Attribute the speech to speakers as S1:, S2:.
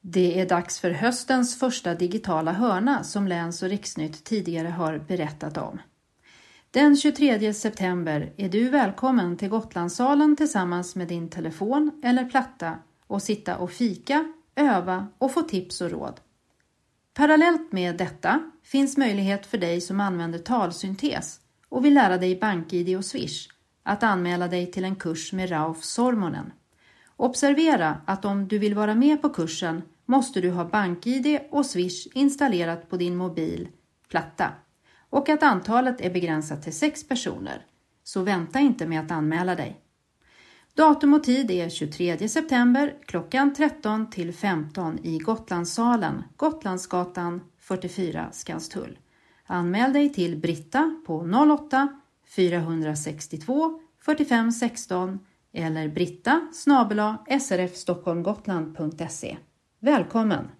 S1: Det är dags för höstens första digitala hörna som Läns och Riksnytt tidigare har berättat om. Den 23 september är du välkommen till Gotlandssalen tillsammans med din telefon eller platta och sitta och fika, öva och få tips och råd. Parallellt med detta finns möjlighet för dig som använder talsyntes och vill lära dig BankID och Swish att anmäla dig till en kurs med Rauf Sormonen. Observera att om du vill vara med på kursen måste du ha BankID och Swish installerat på din mobil platta och att antalet är begränsat till sex personer. Så vänta inte med att anmäla dig. Datum och tid är 23 september klockan 13 till 15 i Gotlandssalen, Gotlandsgatan 44 Skanstull. Anmäl dig till Britta på 08 462 45 16 eller britta srfstockholmgotland.se. Välkommen!